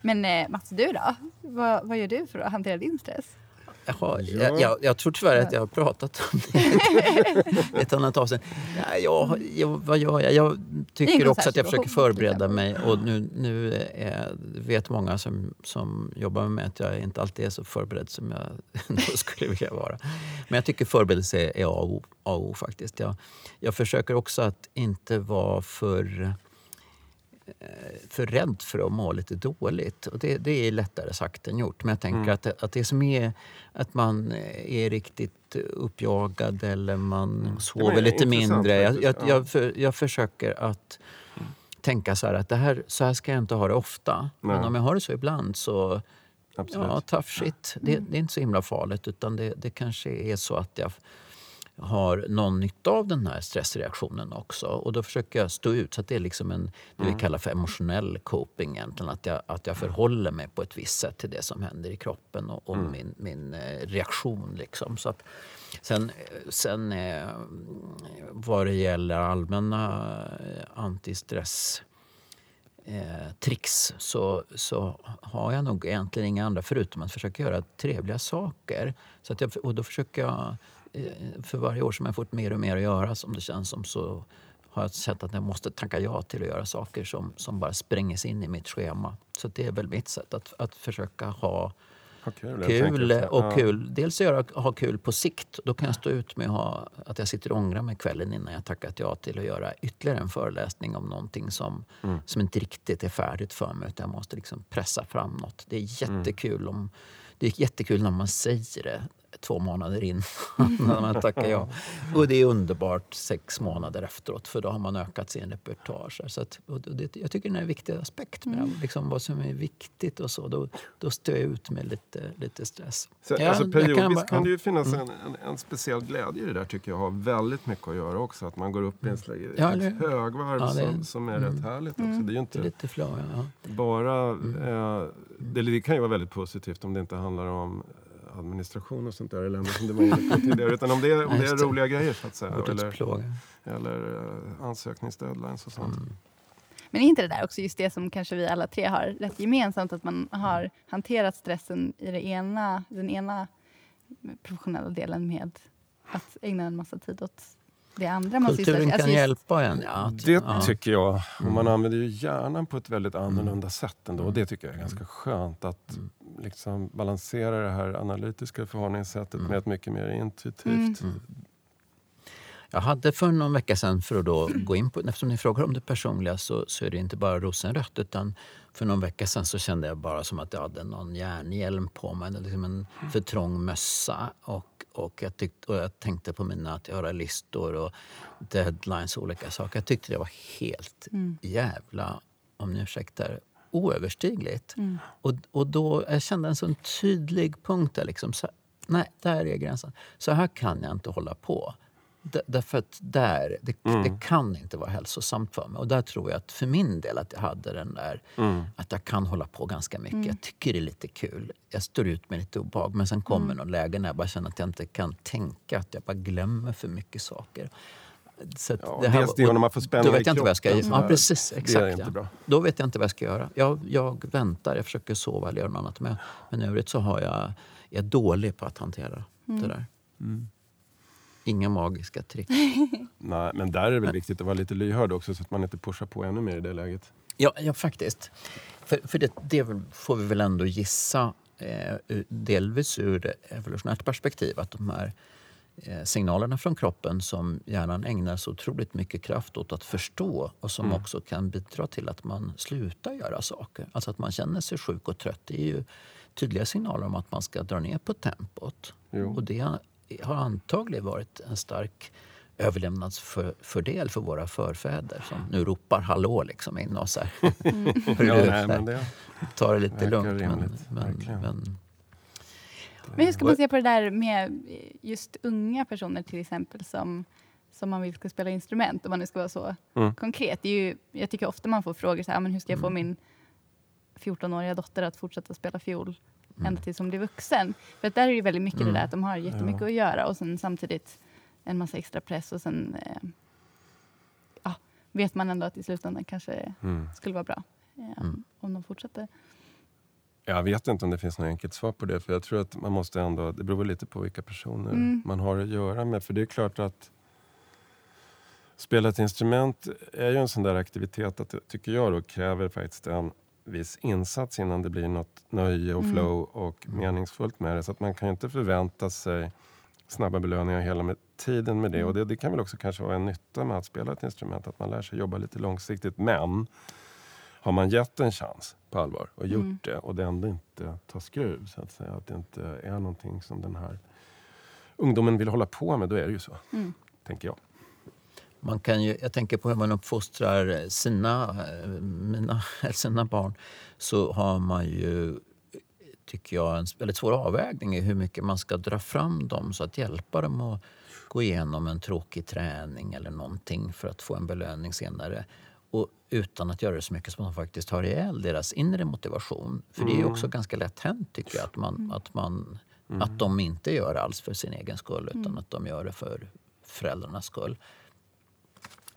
S1: Men eh, Mats, du då? Vad, vad gör du för att hantera din stress?
S2: Jaha, ja. jag, jag, jag, tror tyvärr att jag har pratat om det *laughs* *laughs* ett annat avseende. Ja, jag, jag, vad gör jag? Jag tycker också att jag försöker förbereda mig. Och nu, nu är, vet många som, som jobbar med mig att jag inte alltid är så förberedd som jag *laughs* skulle vilja vara. Men jag tycker förberedelse är A och O, faktiskt. Jag, jag försöker också att inte vara för Eh, för rädd för att må lite dåligt. Och det, det är lättare sagt än gjort. Men jag tänker mm. att, att det som är att man är riktigt uppjagad eller man mm. sover lite mindre. Jag, jag, jag, för, jag, försöker att mm. tänka så här att det här, så här ska jag inte ha det ofta. Nej. Men om jag har det så ibland så Absolut. Ja, tough shit. Det, det, är inte så himla farligt. Utan det, det kanske är så att jag har någon nytta av den här stressreaktionen också. Och då försöker jag stå ut. Så att det är liksom en, det vi mm. kallar för emotionell coping egentligen. Att jag, att jag förhåller mig på ett visst sätt till det som händer i kroppen och, och mm. min, min eh, reaktion. Liksom. Så att, sen sen eh, vad det gäller allmänna eh, antistress eh, tricks så, så har jag nog egentligen inga andra förutom att försöka göra trevliga saker. Så att jag, och då försöker jag för varje år som jag fått mer och mer att göra som det känns som så har jag sett att jag måste tacka ja till att göra saker som, som bara sprängs in i mitt schema. Så det är väl mitt sätt att, att försöka ha kul, kul och kul. Dels göra, ha kul på sikt. Då kan jag stå ut med att, ha, att jag sitter och ångrar mig kvällen innan jag tackat ja till att göra ytterligare en föreläsning om någonting som, mm. som inte riktigt är färdigt för mig. Utan jag måste liksom pressa fram något. Det är mm. jättekul om det är jättekul när man säger det två månader innan *laughs* när man tackar ja. Och det är underbart sex månader efteråt för då har man ökat sin repertoar. Så att, och det, jag tycker det är en viktig aspekt med mm. liksom vad som är viktigt och så. Då, då står jag ut med lite, lite stress.
S3: Så, ja, alltså, periodiskt kan, bara, kan det ju finnas mm. en, en, en, speciell glädje i det där tycker jag har väldigt mycket att göra också. Att man går upp i en slags ja, högvarv ja, som, som är mm. rätt härligt också. Mm. Det är ju inte
S2: lite flow, ja.
S3: bara... Mm. Eh, det, det kan ju vara väldigt positivt om det inte handlar om administration och sånt där elände som du var tidigare. Utan om det är, om det är roliga grejer så att säga. Eller, eller uh, ansökningsdeadlines och sånt. Mm.
S1: Men är inte det där också just det som kanske vi alla tre har rätt gemensamt? Att man har hanterat stressen i det ena, den ena professionella delen med att ägna en massa tid åt det andra
S2: man Kulturen kan alltså hjälpa en. Ja,
S3: det ja. tycker jag. Och man mm. använder ju hjärnan på ett väldigt annorlunda mm. sätt ändå. Och det tycker jag är ganska skönt. Att mm. liksom balansera det här analytiska förhållningssättet mm. med ett mycket mer intuitivt. Mm.
S2: Jag hade för någon vecka sedan, för att då gå in på, eftersom ni frågar om det personliga så, så är det inte bara rosenrött. Utan för någon vecka sedan så kände jag bara som att jag hade någon järnhjälm på mig. Liksom en för trång mössa. Och och jag, tyckte, och jag tänkte på mina att göra listor och deadlines och olika saker. Jag tyckte det var helt mm. jävla, om ni ursäktar, oöverstigligt. Mm. Och, och då, jag kände en sån tydlig punkt där. Liksom, så, nej, där är gränsen. Så här kan jag inte hålla på. Därför att där, det, mm. det, kan inte vara hälsosamt för mig. Och där tror jag att för min del att jag hade den där mm. att jag kan hålla på ganska mycket. Mm. Jag tycker det är lite kul. Jag står ut med lite obehag. Men sen kommer mm. någon läge när jag bara känner att jag inte kan tänka. Att jag bara glömmer för mycket saker.
S3: Så ja, det här, det när man får spänna
S2: då vet jag inte vad jag ska göra. Ja, precis, exakt, ja. Då vet jag inte vad jag ska göra. Jag, jag väntar, jag försöker sova eller göra något annat. Men, men i övrigt så har jag, jag är dålig på att hantera mm. det där. Mm. Inga magiska trick. *laughs*
S3: Nej, men där är det väl viktigt att vara lite lyhörd också så att man inte pushar på ännu mer i det läget.
S2: Ja, ja faktiskt. För, för det, det får vi väl ändå gissa, eh, delvis ur ett evolutionärt perspektiv, att de här eh, signalerna från kroppen som hjärnan ägnar så otroligt mycket kraft åt att förstå och som mm. också kan bidra till att man slutar göra saker. Alltså att man känner sig sjuk och trött. Det är ju tydliga signaler om att man ska dra ner på tempot. Jo. Och det har antagligen varit en stark överlevnadsfördel för våra förfäder som nu ropar hallå liksom in oss här. Mm. *laughs* ja, nej, det Ta det lite lugnt. Men, men, men,
S1: men hur ska man se på det där med just unga personer till exempel som, som man vill ska spela instrument, om man nu ska vara så mm. konkret. Det är ju, jag tycker ofta man får frågor så här, men hur ska jag få mm. min 14-åriga dotter att fortsätta spela fiol mm. ända tills hon blir vuxen. För där är det väldigt mycket mm. det där att de har jättemycket ja. att göra och sen samtidigt en massa extra press och sen eh, ja, vet man ändå att i slutändan kanske mm. skulle vara bra eh, om de fortsätter.
S3: Jag vet inte om det finns något enkelt svar på det. För jag tror att man måste ändå, Det beror lite på vilka personer mm. man har att göra med. För det är klart att spela ett instrument är ju en sån där aktivitet att, tycker jag, då, kräver faktiskt en viss insats innan det blir något nöje och mm. flow och meningsfullt med det. Så att man kan inte förvänta sig snabba belöningar hela med tiden med det. Mm. Och det, det, kan väl också kanske vara en nytta med att spela ett instrument, att man lär sig jobba lite långsiktigt. Men har man gett en chans på allvar och gjort mm. det och det ändå inte tar skruv, så att säga, att det inte är någonting som den här ungdomen vill hålla på med, då är det ju så, mm. tänker jag.
S2: Man kan ju, jag tänker på hur man uppfostrar sina, mina, *laughs* sina barn. Så har man ju, tycker jag, en väldigt svår avvägning i hur mycket man ska dra fram dem så att hjälpa dem att gå igenom en tråkig träning eller någonting för att få en belöning senare. Och utan att göra det så mycket som man faktiskt har ihjäl deras inre motivation. För mm. det är mm. också ganska lätt hänt tycker jag att, man, att, man, mm. att de inte gör alls för sin egen skull utan mm. att de gör det för föräldrarnas skull.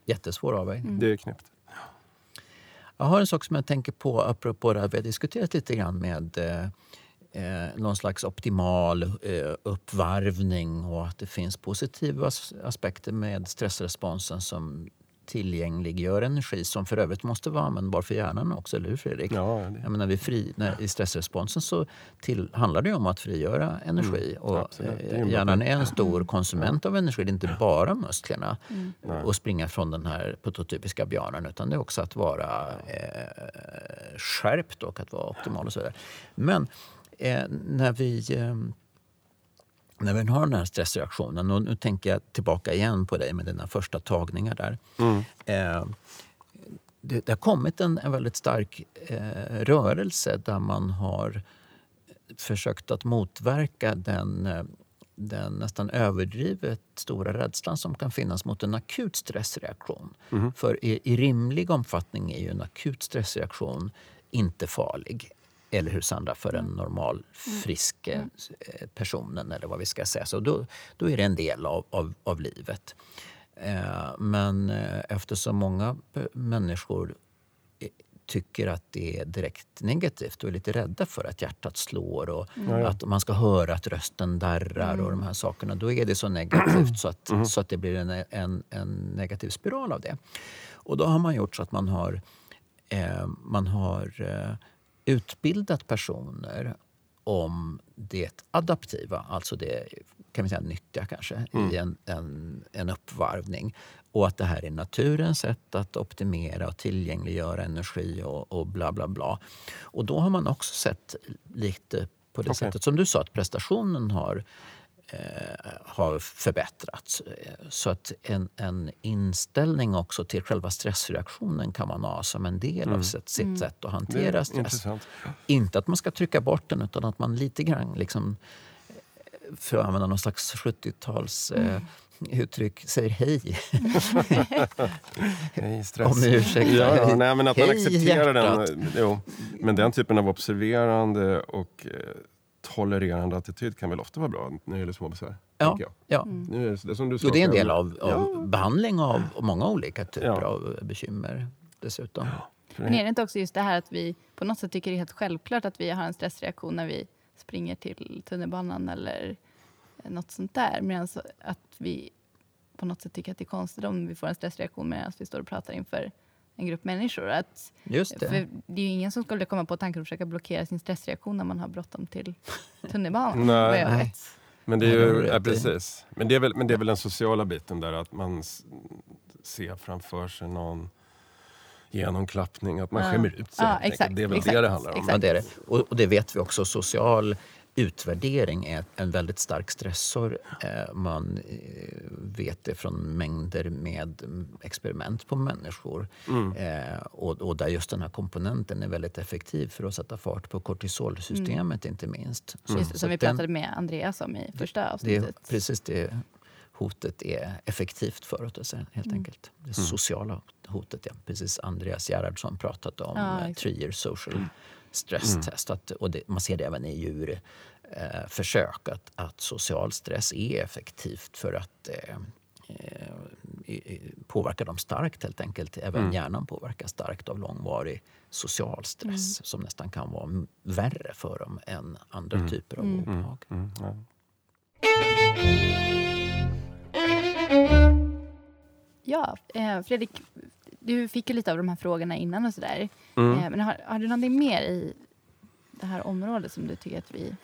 S2: Jättesvår avvägning.
S3: Mm. Det är knäppt.
S2: Jag har en sak som jag tänker på apropå det här vi har diskuterat lite grann med eh, eh, någon slags optimal eh, uppvarvning och att det finns positiva aspekter med stressresponsen som tillgängliggör energi som för övrigt måste vara användbar för hjärnan också, eller hur Fredrik?
S3: Ja, det.
S2: Jag menar, vid fri, när, I stressresponsen så till, handlar det om att frigöra energi. Mm, och eh, hjärnan är en stor konsument av energi. Det är inte bara musklerna mm. och springa från den här prototypiska björnen utan det är också att vara eh, skärpt och att vara optimal och så vidare. Men eh, när vi eh, när vi har den här stressreaktionen, och nu tänker jag tillbaka igen på dig med dina första tagningar där. Mm. Eh, det, det, har kommit en, en väldigt stark eh, rörelse där man har försökt att motverka den, eh, den nästan överdrivet stora rädslan som kan finnas mot en akut stressreaktion. Mm. För i, i rimlig omfattning är ju en akut stressreaktion inte farlig eller hur Sandra, för en mm. normal mm. frisk mm. Eh, personen eller vad vi ska säga. Så då, då är det en del av, av, av livet. Eh, men eh, eftersom många människor tycker att det är direkt negativt och är lite rädda för att hjärtat slår och mm. att man ska höra att rösten darrar mm. och de här sakerna. Då är det så negativt så att, mm. så att det blir en, en, en, negativ spiral av det. Och då har man gjort så att man har, eh, man har eh, utbildat personer om det adaptiva, alltså det kan vi säga nyttiga kanske, mm. i en, en, en uppvarvning. Och att det här är naturens sätt att optimera och tillgängliggöra energi och, och bla bla bla. Och då har man också sett lite på det okay. sättet som du sa, att prestationen har har förbättrats. Så att en, en, inställning också till själva stressreaktionen kan man ha som en del mm. av sitt, sitt mm. sätt att hantera stress. Inte att man ska trycka bort den utan att man lite grann liksom för att använda någon slags 70-tals mm. uttryck säger hej. *laughs*
S3: hej stress.
S2: Om ursäkt.
S3: Ja, ja, nej, men att man
S2: Hej,
S3: accepterar
S2: hjärtat.
S3: den. Jo, men den typen av observerande och eh, tolererande attityd kan väl ofta vara bra när det gäller små besvär.
S2: Ja, ja.
S3: Nu är det, som du
S2: Och det är en del av, av behandling av många olika typer
S3: Ja.
S2: av bekymmer dessutom.
S1: Men är det inte också just det här att vi på något sätt tycker det är helt självklart att vi har en stressreaktion när vi springer till tunnelbanan eller något sånt där. Medan att vi på något sätt tycker att det är konstigt om vi får en stressreaktion medan vi står och pratar inför en grupp människor. Att,
S2: Just det.
S1: För det är ju ingen som skulle komma på tanken att försöka blockera sin stressreaktion när man har bråttom till *laughs* tunnelbanan.
S3: Nej. Men det är ju, ja, precis. Men det, är väl, men det är väl den sociala biten där att man ser framför sig någon genomklappning, att man
S1: Ja.
S3: skämmer ut sig.
S1: Ja, exakt,
S3: det är väl
S1: exakt,
S3: det det handlar om.
S2: Ja, det är det. Och, och det vet vi också. Social utvärdering är en väldigt stark stressor. Eh, man eh, vet det från mängder med mm, experiment på människor.
S3: Mm.
S2: Eh, och, och där just den här komponenten är väldigt effektiv för att sätta fart på kortisolsystemet inte minst. Så-
S1: Just det,
S2: så
S1: som vi
S2: den-
S1: pratade med Andreas om i första
S2: det är
S1: avsnittet.
S2: precis det hotet är effektivt för oss helt
S1: Mm.
S2: enkelt. Det sociala hotet, ja. Precis Andreas Gerhardsson pratade om
S1: Ja,
S2: year social stress test. Att, och det, man ser det även i djurförsök eh, försök att, att social stress är effektivt för att eh, eh, i- i- påverka dem starkt helt enkelt. Även hjärnan påverkas starkt av långvarig social stress som nästan kan vara värre för dem än andra typer av obehag.
S3: Mm, ja.
S1: Ja, eh, Fredrik, du fick ju lite av de här frågorna innan och sådär.
S3: Mm.
S1: Eh, men har, har du någonting mer i det här området som du tycker att vi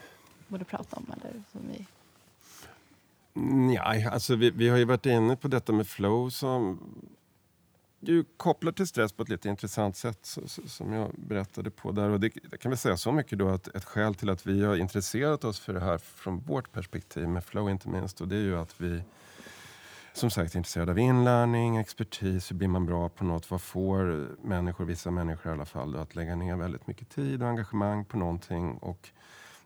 S1: borde prata om? Eller som vi...
S3: Nej, alltså vi, vi har ju varit inne på detta med flow som ju kopplar till stress på ett lite intressant sätt så, så, som jag berättade på där. Och det, det kan vi säga så mycket då att ett skäl till att vi har intresserat oss för det här från vårt perspektiv med flow inte minst och det är ju att vi som sagt är intresserade av inlärning, expertis, hur blir man bra på något? Vad får människor, vissa människor i alla fall, då, att lägga ner väldigt mycket tid och engagemang på någonting och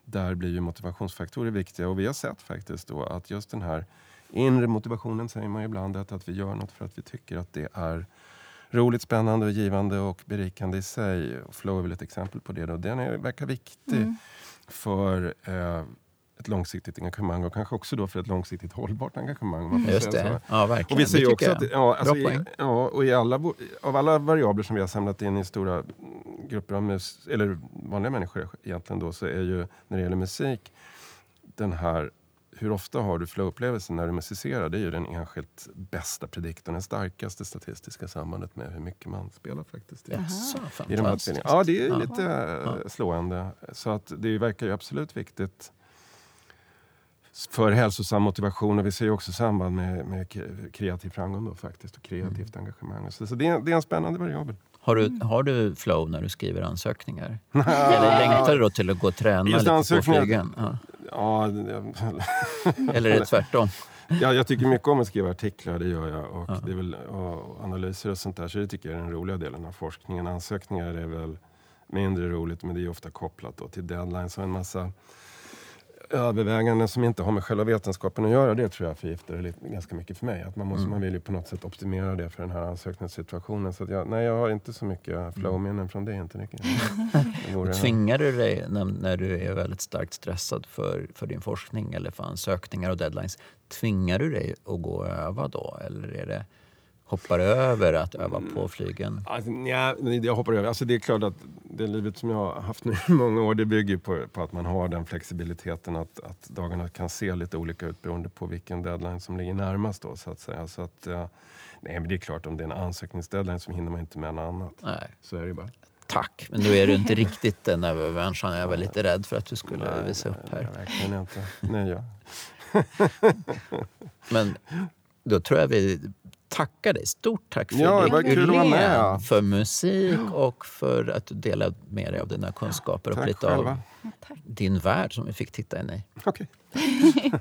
S3: där blir ju motivationsfaktorer viktiga och vi har sett faktiskt då att just den här inre motivationen säger man ibland att, att vi gör något för att vi tycker att det är roligt, spännande och givande och berikande i sig. Och flow är väl ett exempel på det. Då. Den är, verkar viktig för eh, ett långsiktigt engagemang och kanske också då för ett långsiktigt hållbart engagemang. man
S2: Just det. Ja, verkligen.
S3: Och vi ser också att, ja, alltså i, ja, och i alla, av alla variabler som vi har samlat in i stora grupper av mus, eller vanliga människor egentligen då, så är ju när det gäller musik den här hur ofta har du flow-upplevelsen när du musicerar? Det är ju den enskilt bästa prediktorn, den starkaste statistiska sambandet med hur mycket man spelar faktiskt.
S2: Jaså,
S3: i de här. Ja, det är
S2: Ja.
S3: lite eh, slående. Så att det verkar ju absolut viktigt för hälsosam motivation och vi ser ju också samband med, med kreativ framgång då faktiskt och kreativt
S2: Mm.
S3: engagemang. Så, så det, är, det är en spännande variabel.
S2: Har du, har du flow när du skriver ansökningar? *laughs* Eller längtar du då till att gå och träna
S3: Just
S2: lite på flygen? Ja.
S3: Ja, *laughs*
S2: Eller är det tvärtom?
S3: ja, jag tycker mycket om att skriva artiklar, det gör jag. Och, det är väl, och analyser och sånt där, så det tycker jag är den roliga delen av forskningen. Ansökningar är väl mindre roligt, men det är ofta kopplat då till deadlines och en massa överväganden som inte har med själva vetenskapen att göra. Det tror jag förgiftar det lite, ganska mycket för mig. Att man, måste, man vill ju på något sätt optimera det för den här ansökningssituationen. Så jag, nej, jag har inte så mycket flow-minnen från det. Inte mycket. Det vore- *laughs*
S2: Tvingar du dig när, när du är väldigt starkt stressad för, för din forskning eller för ansökningar och deadlines, tvingar du dig att gå och öva då? Eller är det hoppar över att öva på flygen?
S3: Alltså, nja, jag hoppar över. Alltså, det är klart att det livet som jag har haft nu i många år det bygger på, på att man har den flexibiliteten att, att dagarna kan se lite olika ut beroende på vilken deadline som ligger närmast. Då, så att säga. Så att, ja, nej, men det är klart, om det är en ansökningsdeadline så hinner man inte med något annat.
S2: Nej,
S3: Så är det bara.
S2: tack. Men då är du inte riktigt den övermänniskan. Jag var lite rädd för att du skulle
S3: Nej,
S2: visa upp här.
S3: nej, verkligen inte. Nej, ja. *laughs*
S2: Men då tror jag vi tackar dig. Stort tack
S3: Ja, det var
S2: Fredrik
S3: kul att vara med.
S2: Ullén för musik och för att du delade med dig av dina kunskaper och
S3: Tack
S2: lite
S3: själva.
S2: av din värld som vi fick titta in i.
S3: Okej. *laughs*